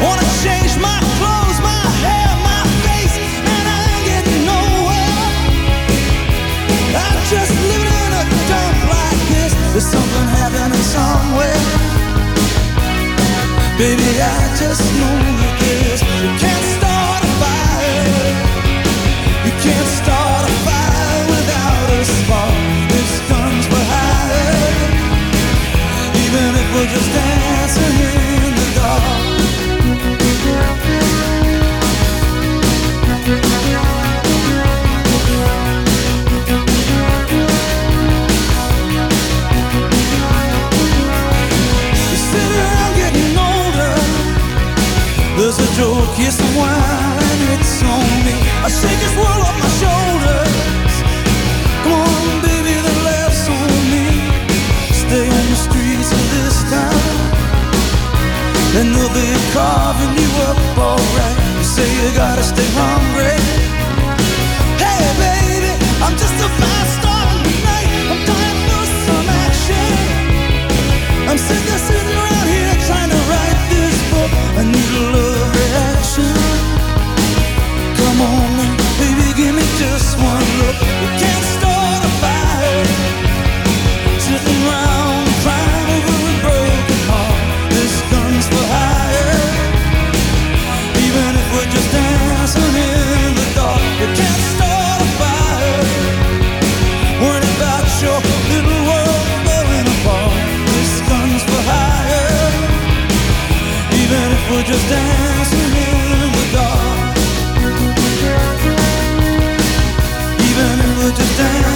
Wanna change my clothes, There's something happening somewhere. Baby, I just know that this. You can't start a fire. You can't start a fire without a spark. This gun's hire. Even if we're just dancing in the dark. Wine, it's on me. I shake this world off my shoulders. Come on, baby, the laughs on me. Stay on the streets of this town. And they'll be carving you up alright. You say you gotta stay hungry. Hey, baby, I'm just a fast tonight. I'm for some action. I'm sick of sitting around here trying to write this book. I need a. Baby, give me just one look. Can't start a fire. A broken heart. This gun's for hire. Even if we're just dancing in the dark, can't start a fire. About your little world apart. This gun's for hire. Even if we're just dancing. 다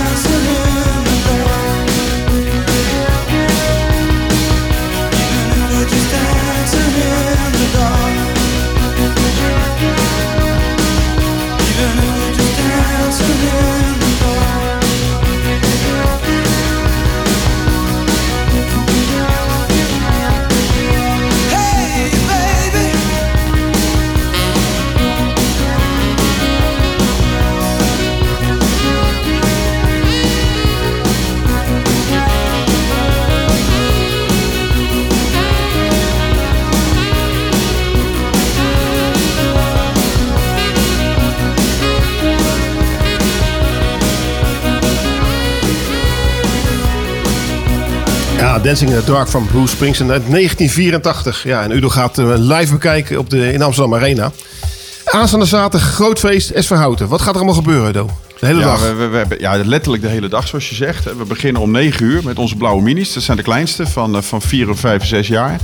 Dancing in the Dark van Bruce Springsteen uit 1984. Ja, en Udo gaat eh, live bekijken op de, in Amsterdam Arena. Aanstaande zaterdag groot feest, SV Houten. Wat gaat er allemaal gebeuren, Udo? De hele ja, dag. We, we, we hebben, ja, letterlijk de hele dag, zoals je zegt. We beginnen om 9 uur met onze blauwe minis. Dat zijn de kleinste van, eh, van 4, 5, 6 jaar.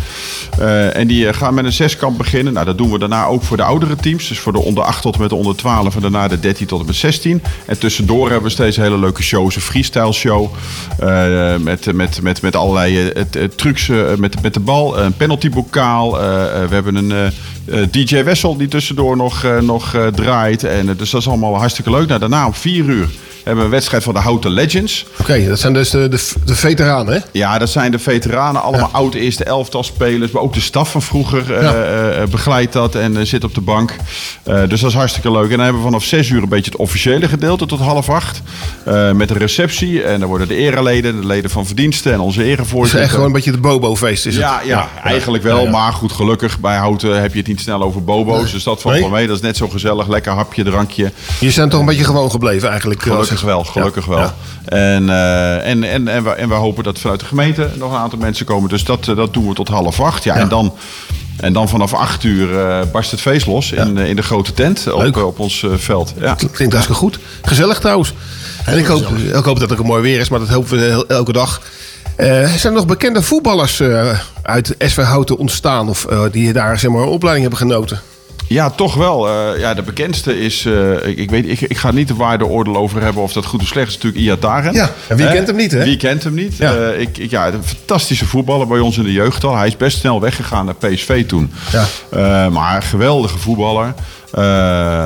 Eh, en die eh, gaan met een zeskamp beginnen. Nou, dat doen we daarna ook voor de oudere teams. Dus voor de onder 8 tot en met de onder 12 en daarna de 13 tot en met 16. En tussendoor hebben we steeds hele leuke shows. Een freestyle show met, met, met, met allerlei trucs met, met de bal. Een penaltybokaal. We hebben een... DJ Wessel die tussendoor nog, nog draait. En, dus dat is allemaal hartstikke leuk. Nou, daarna om 4 uur hebben een wedstrijd van de Houten Legends. Oké, dat zijn dus de, de, de veteranen, hè? Ja, dat zijn de veteranen. Allemaal oud eerste elftal spelers. Maar ook de staf van vroeger eh, Ja. eh, begeleidt dat en eh, zit op de bank. Eh, dus dat is hartstikke leuk. En dan hebben we vanaf 6 uur een beetje het officiële gedeelte tot half acht. Eh, met een receptie. En dan worden de ereleden, de leden van verdiensten en onze Het is erevoorzitter. echt gewoon een beetje de Bobo-feest, is het? Ja, ja, eigenlijk wel. Ja, ja. Maar goed, gelukkig bij Houten heb je het niet snel over bobo's. Dus dat valt Nee? wel mee. Dat is net zo gezellig. Lekker hapje, drankje. Je bent toch een beetje gewoon gebleven eigenlijk? eh, Gelukkig wel, gelukkig Ja. wel. Ja. En, eh, en, en, en, we, en we hopen dat vanuit de gemeente nog een aantal mensen komen. Dus dat, eh, dat doen we tot half acht. Ja, En, dan, en dan vanaf acht uur eh, barst het feest los in, in de grote tent op, op ons eh, veld. Ja. Klinkt hartstikke goed. Gezellig trouwens. En ik hoop, ik hoop dat het ook mooi weer is, maar dat hopen we elke dag. Eh, zijn er nog bekende voetballers eh, uit SV Houten ontstaan of eh, die daar zeg maar, een opleiding hebben genoten? Ja, toch wel. Eh, ja, de bekendste is, eh, ik, ik, weet, ik, ik ga niet de waardeoordeel over hebben of dat goed of slecht is. natuurlijk Iataren. Ja, en wie kent hem niet, hè? Wie kent hem niet? Ja. Eh, ik, ik- ja, een fantastische voetballer bij ons in de jeugd al. Hij is best snel weggegaan naar PSV toen. Ja. Eh, maar een geweldige voetballer. Eh,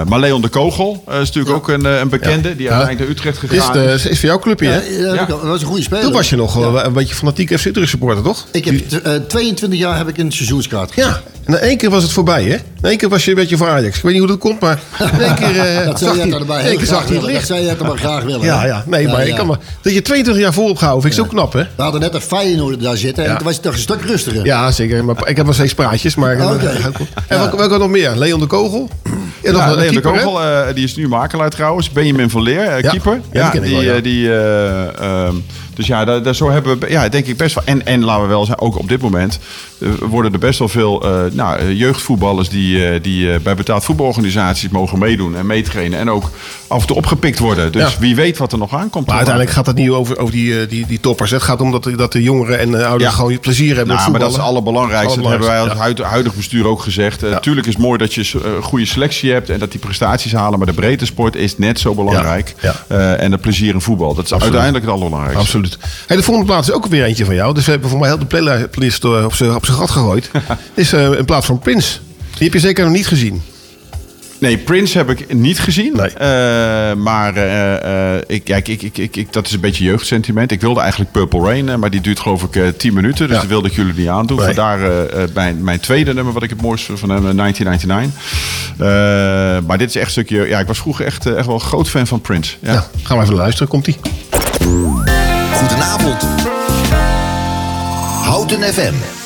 maar Leon de Kogel eh, is natuurlijk ook een, eh, een bekende. Die uiteindelijk naar Utrecht Is, gegaan de, is voor jouw clubje, hè? Ja, ja, dat was een goede speler. Toen was je nog een beetje fanatiek FC Utrecht supporter, toch? Ik heb t- eh, 22 jaar heb ik een seizoenskaart. Ja, en in één keer was het voorbij, hè? In één keer was je een beetje voor Ajax. Ik weet niet hoe dat komt, maar in één keer eh, dat zag je erbij heel graag zag hij het willen. Dat licht. zou je het maar graag willen. Ja, ja. Nee, Ja, maar, ja. Ik kan maar dat je 22 jaar volopgehouden vind ik zo knap, hè? We hadden net een Feyenoord daar zitten en toen was het toch een stuk rustiger. Ja, zeker. Maar ik heb nog steeds praatjes, maar... En welke, welke nog meer? Leon de Kogel? Ja, de keeper, hè? Kogel, eh, die is nu makelaar trouwens. Benjamin van Leer, eh, keeper. Ja, die ken ik die, ja. dus ja, daar, daar zo hebben we, ja, denk ik best wel. En, en laten we wel zijn, ook op dit moment eh, worden er best wel veel eh, nou, eh, jeugdvoetballers die, die bij betaald voetbalorganisaties mogen meedoen en meetrainen. En ook af en toe opgepikt worden. Dus Ja. wie weet wat er nog aankomt. Maar uiteindelijk gaat het niet over, over die, die, die toppers. Het gaat om dat, de- dat de jongeren en de ouderen Ja. gewoon plezier hebben Nou, met maar dat is het allerbelangrijkste. Dat hebben wij als huid- huidig bestuur ook gezegd. Tuurlijk is het mooi dat je een goede selectie hebt en dat die prestaties halen. Maar de breedte sport is net zo belangrijk. Ja, en het plezier in voetbal. Dat is Absoluut. uiteindelijk het allerbelangrijkste. Absoluut. Hey, de volgende plaats is ook weer eentje van jou. Dus we hebben voor mij heel de playlist eh, op zijn gat gegooid. Is eh, een plaats van Prince. Die heb je zeker nog niet gezien. Nee, Prince heb ik niet gezien. Maar eh, eh, ik, kijk, ik, ik, ik, dat is een beetje jeugdsentiment. Ik wilde eigenlijk Purple Rain, maar die duurt geloof ik eh 10 minuten. Dus dat wilde ik jullie niet aandoen. Nee. Vandaar mijn, mijn tweede nummer wat ik het mooiste vind van hem, eh, 1999. Eh, maar dit is echt een stukje... Ja, ik was vroeger echt, echt wel een groot fan van Prince. Ja. Ja, gaan we even luisteren. Komt-ie. Goedenavond. Houten FM.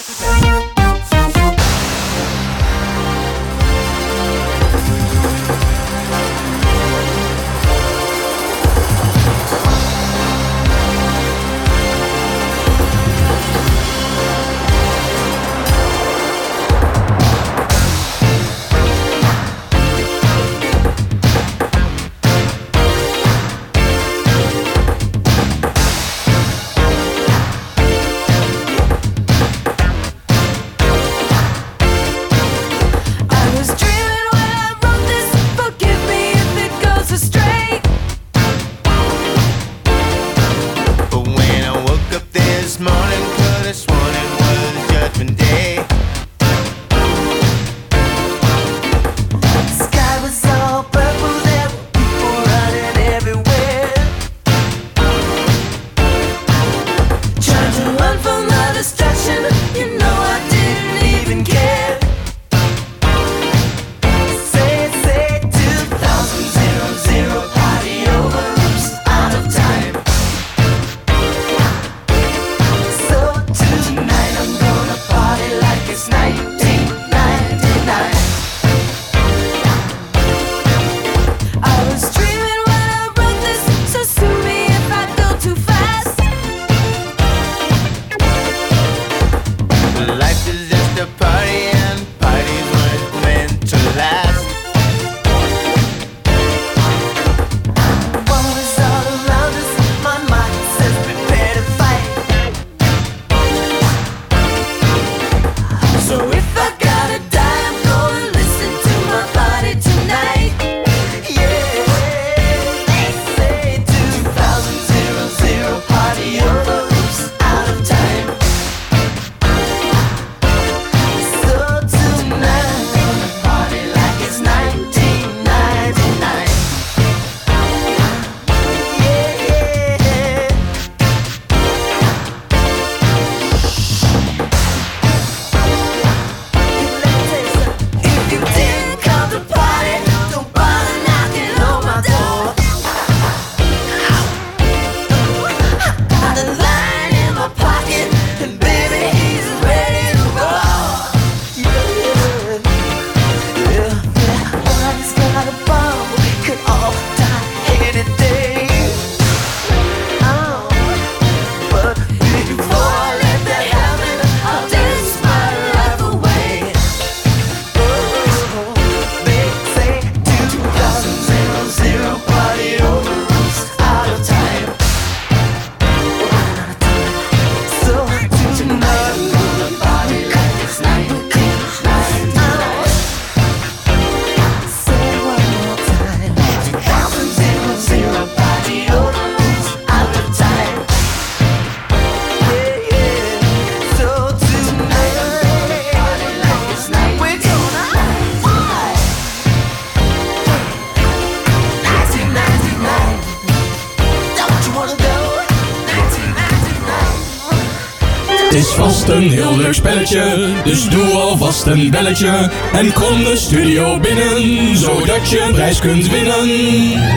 Spelletje, dus doe alvast een belletje. En kom de studio binnen, zodat je een prijs kunt winnen.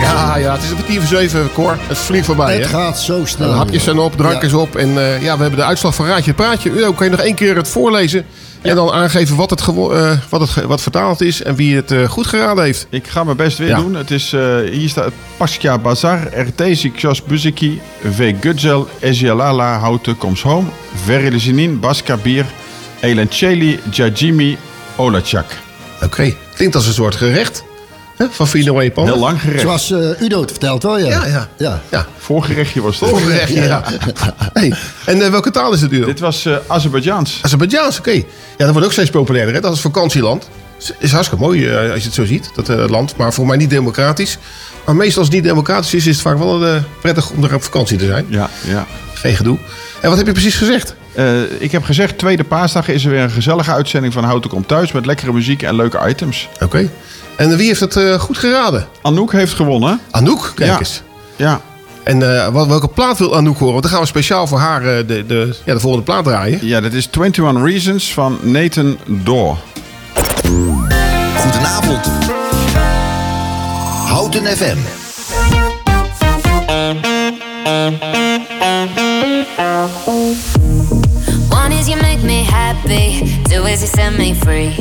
Ja, ja, het is een kwartier voor zeven, Cor. Het vliegt voorbij, Het hè? gaat zo snel. De hapjes zijn op, drankjes op. En eh, ja, we hebben de uitslag van Raadje Praatje. Udo, kan je nog één keer het voorlezen? En dan aangeven wat het, eh, wat het wat vertaald is en wie het eh, goed geraden heeft. Ik ga mijn best weer Ja. doen. Het is, eh, hier staat Pascha Bazar, Ertesi Ksos Buziki, V. Gudzel, Ezialala Houten Comes Home, Verilizinin, Baska Bier, Elencheli, Jajimi, Olacak. Oké, klinkt als een soort gerecht hè, van Fino Epan. Heel lang gerecht. Zoals eh, Udo het vertelt wel, ja. Ja, ja. ja. ja. Voorgerechtje was het. Voorgerechtje, ja. Hey, en eh, welke taal is het, Udo? Dit was eh Azerbeidzjaans. Azerbeidzjaans, oké. Ja, dat wordt ook steeds populairder. Hè? Dat is vakantieland. Is, is hartstikke mooi als je het zo ziet, dat land. Maar voor mij niet democratisch. Maar meestal als het niet democratisch is, is het vaak wel prettig om er op vakantie te zijn. Ja, ja. Geen gedoe. En wat heb je precies gezegd? Eh, ik heb gezegd, tweede paasdag is er weer een gezellige uitzending van Houten Komt Thuis... met lekkere muziek en leuke items. Oké. En wie heeft het eh, goed geraden? Anouk heeft gewonnen. Anouk, kijk Ja. eens. Ja. En eh, wat, welke plaat wil Anouk horen? Want dan gaan we speciaal voor haar eh, de, de, ja, de volgende plaat draaien. Ja, dat is 21 Reasons van Nathan Door. Goedenavond. Houten FM. One is you make me happy, two is you set me free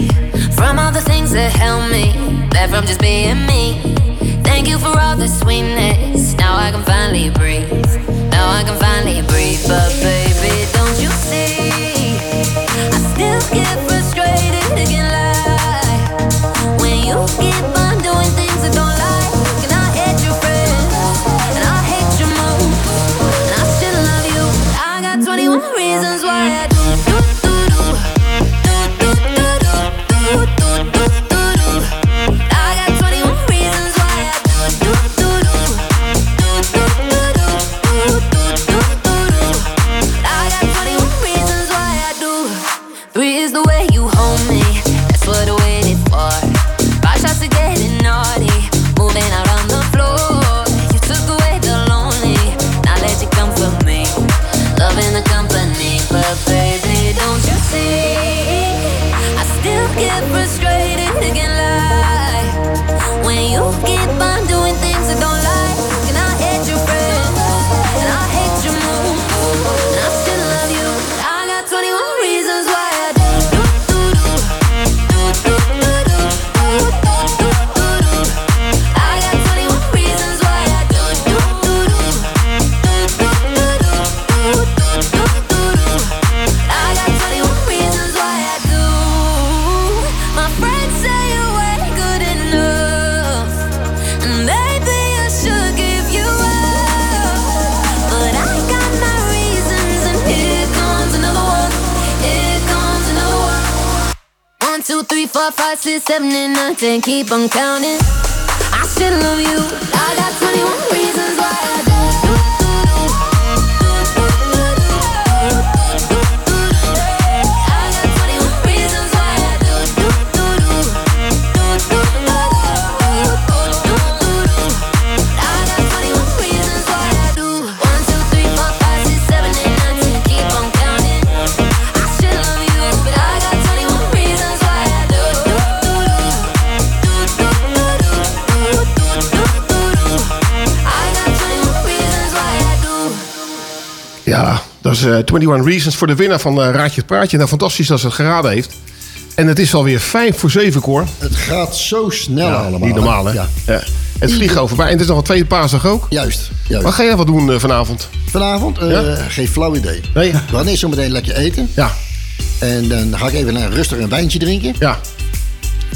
from all the things that held me back from just being me. Thank you for all the sweetness. Now I can finally breathe. Now I can finally breathe. But baby, don't you see? I still get frustrated, again lie when you keep Seven and keep on counting. I still love you. Ja, dat is eh 21 Reasons voor de winnaar van eh, Raadje het Praatje. Nou, fantastisch dat ze het geraden heeft. En het is alweer 5 voor 7, Cor. Het gaat zo snel Ja, allemaal. Niet normaal, hè? Ja. Ja. Het vliegt over bij. En het is nog een tweede paasdag ook. Juist, juist. Wat ga jij wat doen eh, vanavond? Vanavond? Ja? Geen flauw idee. Nee? We gaan eerst zo meteen lekker eten. Ja. En dan ga ik even naar rustig een wijntje drinken. Ja.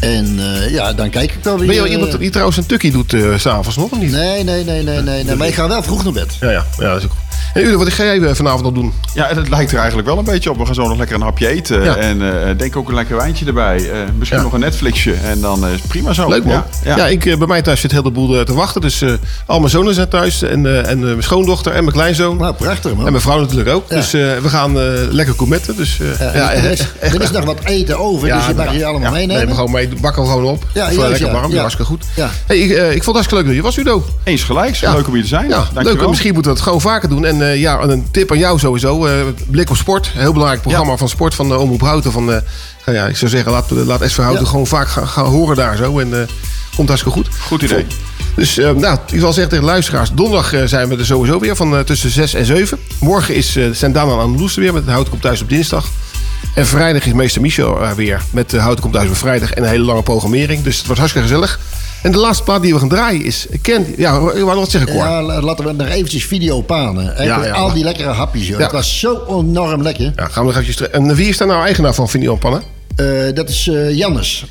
En ja, dan kijk ik wel weer. Ben je wel iemand die trouwens een tukkie doet s s'avonds nog of niet? Nee, nee, nee, nee, nee, nee. Maar ik ga wel vroeg naar bed. Ja, ja. ja dat is ook... En Udo, wat ga jij eh, vanavond nog doen? Ja, het lijkt er eigenlijk wel een beetje op. We gaan zo nog lekker een hapje eten. Ja. En eh, denk ook een lekker wijntje erbij. Eh, misschien Ja. nog een Netflixje. En dan eh, is het prima zo. Leuk man. Ja, Ja, ja. ik, eh, bij mij thuis zit heel de boel eh, te wachten. Dus eh, al mijn zonen zijn thuis. En, eh, en eh, mijn schoondochter en mijn kleinzoon. Nou, prachtig man. En mijn vrouw natuurlijk ook. Ja. Dus eh, we gaan eh, lekker gourmetten. Dus, eh, Ja, ja, er, is, echt- er is nog wat eten over, dus je mag je allemaal ja, meenemen. Nee, we gewoon mee, bakken we gewoon op. Ja, eh, juist, lekker ja. warm, Ja. hartstikke goed. Ja. Hey, ik, eh, ik vond het hartstikke leuk dat je was, Udo. Eens gelijk. Ja. Leuk om hier te zijn. Ja, leuk. En Misschien moeten we het gewoon vaker doen. En Eh, ja, een tip aan jou sowieso. eh, Blik op Sport. Een heel belangrijk programma van sport van de Omroep Houten. Van, eh, nou ja, ik zou zeggen, laat, laat SV Houten Ja. gewoon vaak gaan, gaan horen daar zo. En eh, komt hartstikke goed. Goed idee. Dus eh, nou, ik zal zeggen tegen de luisteraars. Donderdag eh, zijn we er sowieso weer van eh, tussen 6 en 7. Morgen is, eh, en Anneloes er weer met Houten komt thuis op dinsdag. En vrijdag is meester Michel er weer met eh, Houten komt thuis op vrijdag. En een hele lange programmering. Dus het wordt hartstikke gezellig. En de laatste plaat die we gaan draaien is Ken. Ja, ik wat zeggen, Cor. Ja, la- laten we nog eventjes video hè. Echt, Ja, ja. al die lekkere hapjes, joh. Ja. Het was zo enorm lekker. Ja, gaan we nog eventjes terug. En wie is daar nou eigenaar van Video Pannen? Eh, dat is eh, Jannes.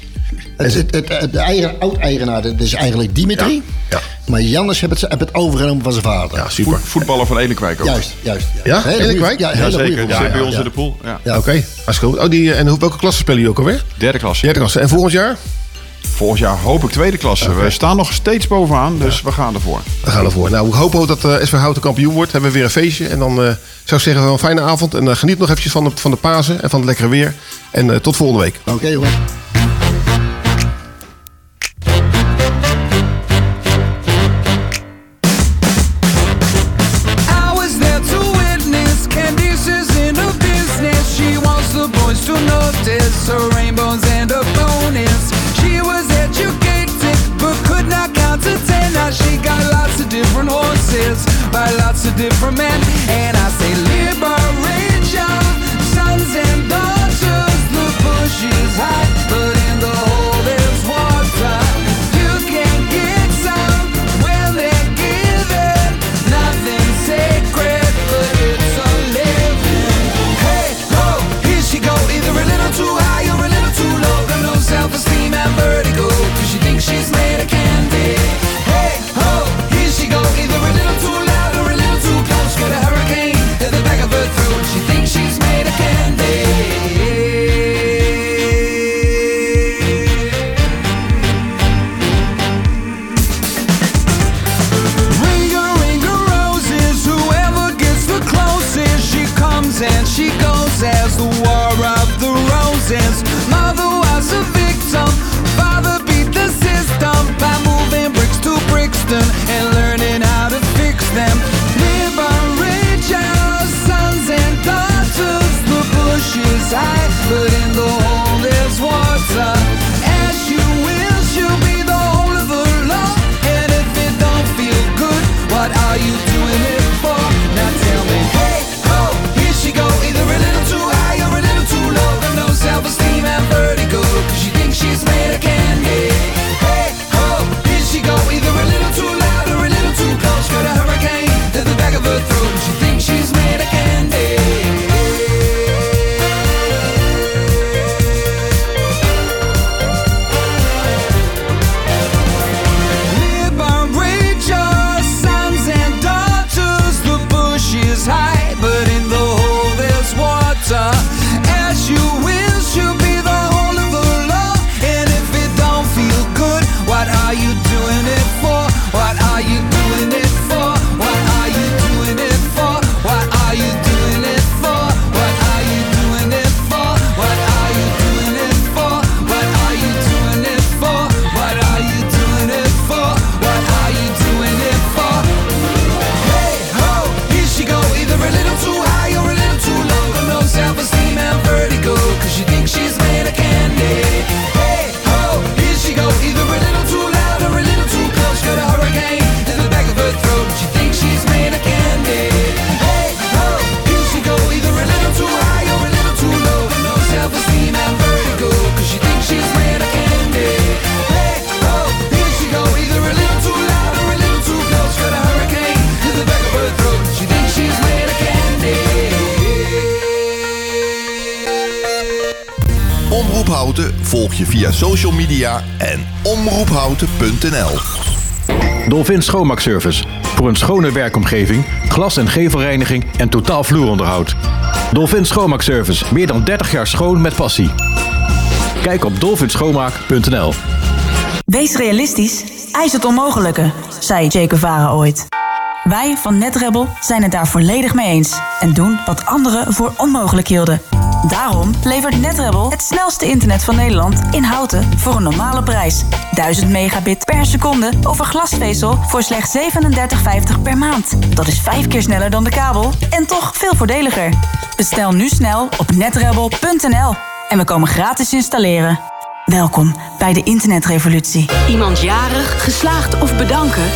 Het, het, het, het- de eigen, oud-eigenaar, dat is eigenlijk Dimitri. Ja. Maar Jannes heeft het, heeft overgenomen van zijn vader. Ja, super. Voetballer van Elenkwijk ook. Juist, juist. Ja, Hele Elenkwijk? Ja, Ja, zeker. Zit bij ons Ja, in de pool. Ja. Oké, hartstikke goed. Oh, die, en hoe- welke klasse spelen jullie ook alweer? Derde klasse. Derde klasse. En volgend jaar? Volgend jaar hoop ik tweede klasse. We staan nog steeds bovenaan, dus we gaan ervoor. We gaan ervoor. Nou, ik hoop ook dat eh SV Houten kampioen wordt. Hebben we weer een feestje. En dan eh, zou ik zeggen, wel een fijne avond. En eh, geniet nog eventjes van de, van de Pasen en van het lekkere weer. En eh, tot volgende week. Oké, jongen. To lots of different men. And I say, but in the hole there's water. As you will, she'll be the whole of and if it don't feel good, what are you social media en omroephouten.nl. Dolphin Schoonmaakservice. Voor een schone werkomgeving, glas- en gevelreiniging en totaal vloeronderhoud. Dolphin Schoonmaakservice. Meer dan 30 jaar schoon met passie. Kijk op dolphinschoonmaak.nl. Wees realistisch, eis het onmogelijke, zei Che Guevara ooit. Wij van NetRebel zijn het daar volledig mee eens en doen wat anderen voor onmogelijk hielden. Daarom levert NetRebel het snelste internet van Nederland in houten voor een normale prijs. 1000 megabit per seconde over glasvezel voor slechts 37,50 per maand. Dat is vijf keer sneller dan de kabel en toch veel voordeliger. Bestel nu snel op netrebel.nl en we komen gratis installeren. Welkom bij de internetrevolutie. Iemand jarig, geslaagd of bedanken?